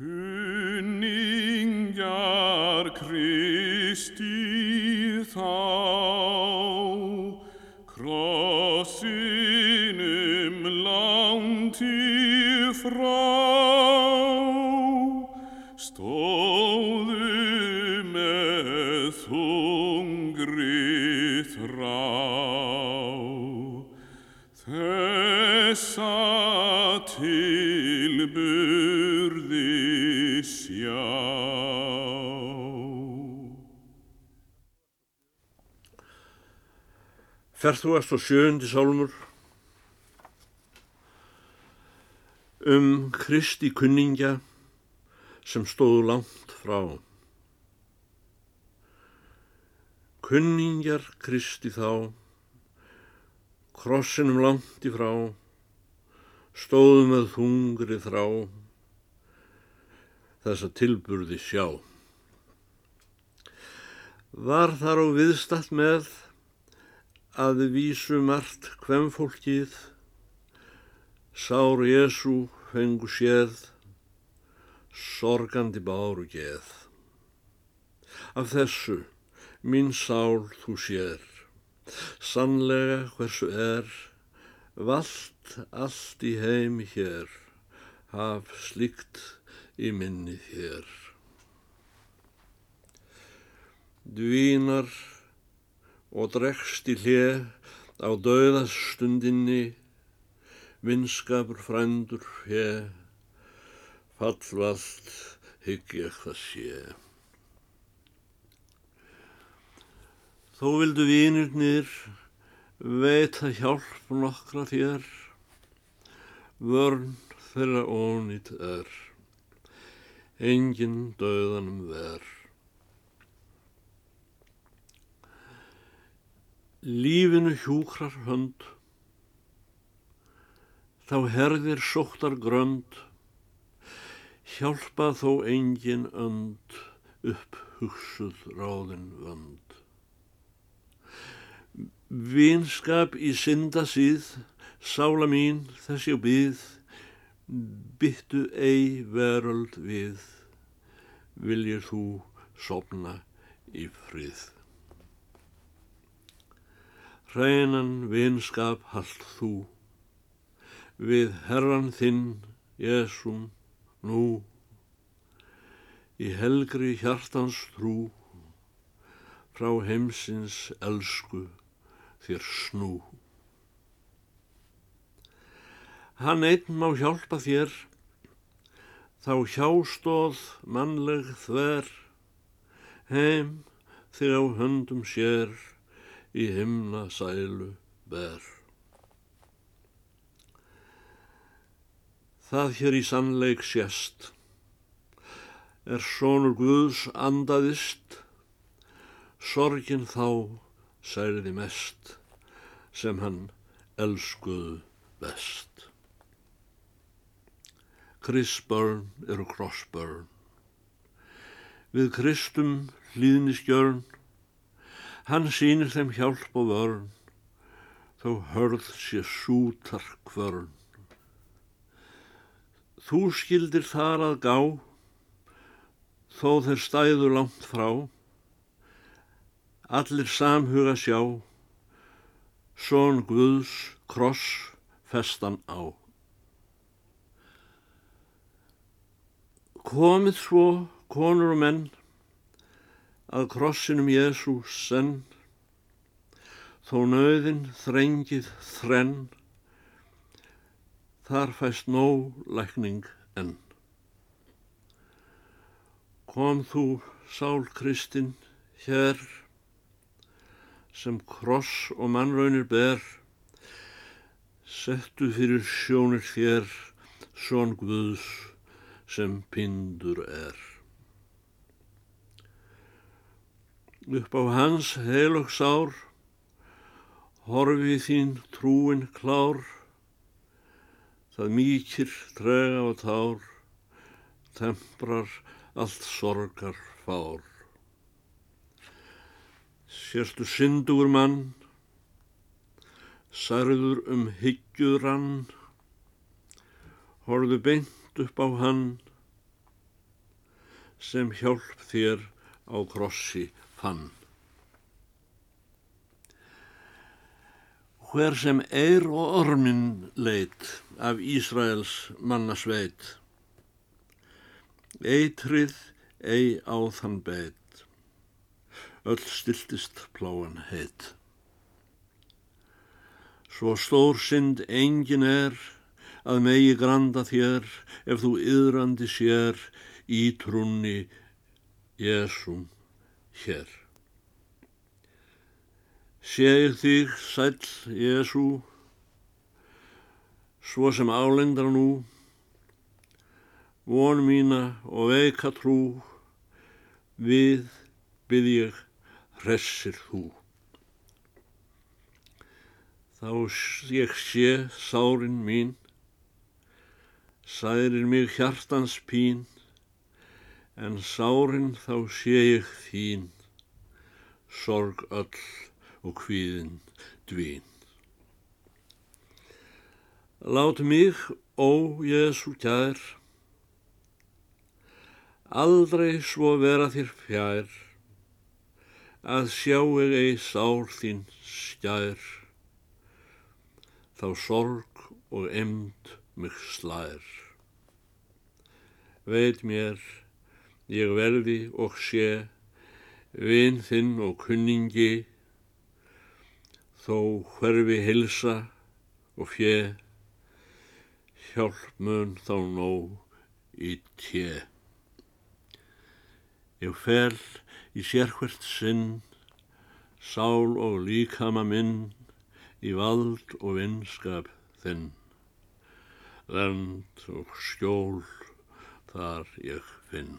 Kunningar Kristi þá krossinum langt í frá stóðu með þungri þrá. Þessa tilburði Ferðúast og sjöndi sálmur um Kristi kunningja sem stóðu langt frá. Kunningjar Kristi þá, krossinum langt í frá, stóðu með þungri þrá, þessa tilburði sjá. Var þar á viðstatt með að vísu margt hvem fólkið, sár Jésu fengu séð, sorgandi báru geð. Af þessu mín sál þú sér, sannlega hversu er, vald allt í heimi hér, haf slikt í minni þér. Dvínar og dregst í hlið á dauðastundinni, vinskapur frændur hér, fallvalt hygg ég það sé. Þó vildu vinirnir veita hjálp nokkra þér, vörn þeirra ónýtt er, engin döðanum ver. Lífinu hjúkrar hönd, þá herðir sóttar grönd, hjálpa þó engin önd upp hugsuð ráðin vönd. Vinskap í synda síð, sála mín þessi og býð, byttu ei veröld við, viljir þú sopna í frið. Hreinan vinskap haldt þú, við herran þinn, Jésum, nú, í helgri hjartans trú, frá heimsins elsku þér snú. Hann einn má hjálpa þér, þá hjástóð mannleg þver, heim þig á höndum sér, í himna sælu ber. Það hér í sannleik sést, er sonur Guðs andaðist, sorgin þá særði mest, sem hann elskuðu best. Kristbörn eru krossbörn, við Kristum hlýðniskjörn, Hann sýnir þeim hjálp og vörn, þó hörð sé sútar kvörn. Þú skildir þar að gá, þó þeir stæðu langt frá, allir samhuga sjá, són Guðs kross festan á. Komið svo, konur og menn, að krossinum Jésús senn, þó nöðin þrengið þrenn, þar fæst nóg lækning enn. Kom þú, sál Kristinn, hér, sem kross og mannraunir ber, settu fyrir sjónir þér, són Guðs sem pindur er. Upp á hans heilagsár, horfi þín trúin klár, það mýkir trega og tár, temprar allt sorgar fár. Sérstu syndugur mann, særður um hyggjurann, horðu beint upp á hann, sem hjálp þér á krossi fann. Hver sem eir og ormin leit af Ísraels mannasveit, eitrið ei á þann beit, öll stiltist pláan heit. Svo stór synd engin er að megi granda þér ef þú yðrandi sér í trúnni Jésum hér. Ég þig sæl Jésu, svo sem álengdar nú, von mína og veika trú, við ég hressir þú. Þá ég sé sárin mín, særir mig hjartans pín, en sárin þá sé ég þín, sorg öll og hvíðin dvín. Lát mig, ó Jésu kær, aldrei svo vera þér fjær, að sjá ég ei sár þín skær, þá sorg og emd mig slær. Veit mér, ég verði og sé, vinn þinn og kunningi, þó hverfi hilsa og fjö, hjálp mun þá nóg í tje. Ég fel í sérhvert sinn, sál og líkama minn, í vald og vinskap þinn. Vernd og skjól þar ég finn.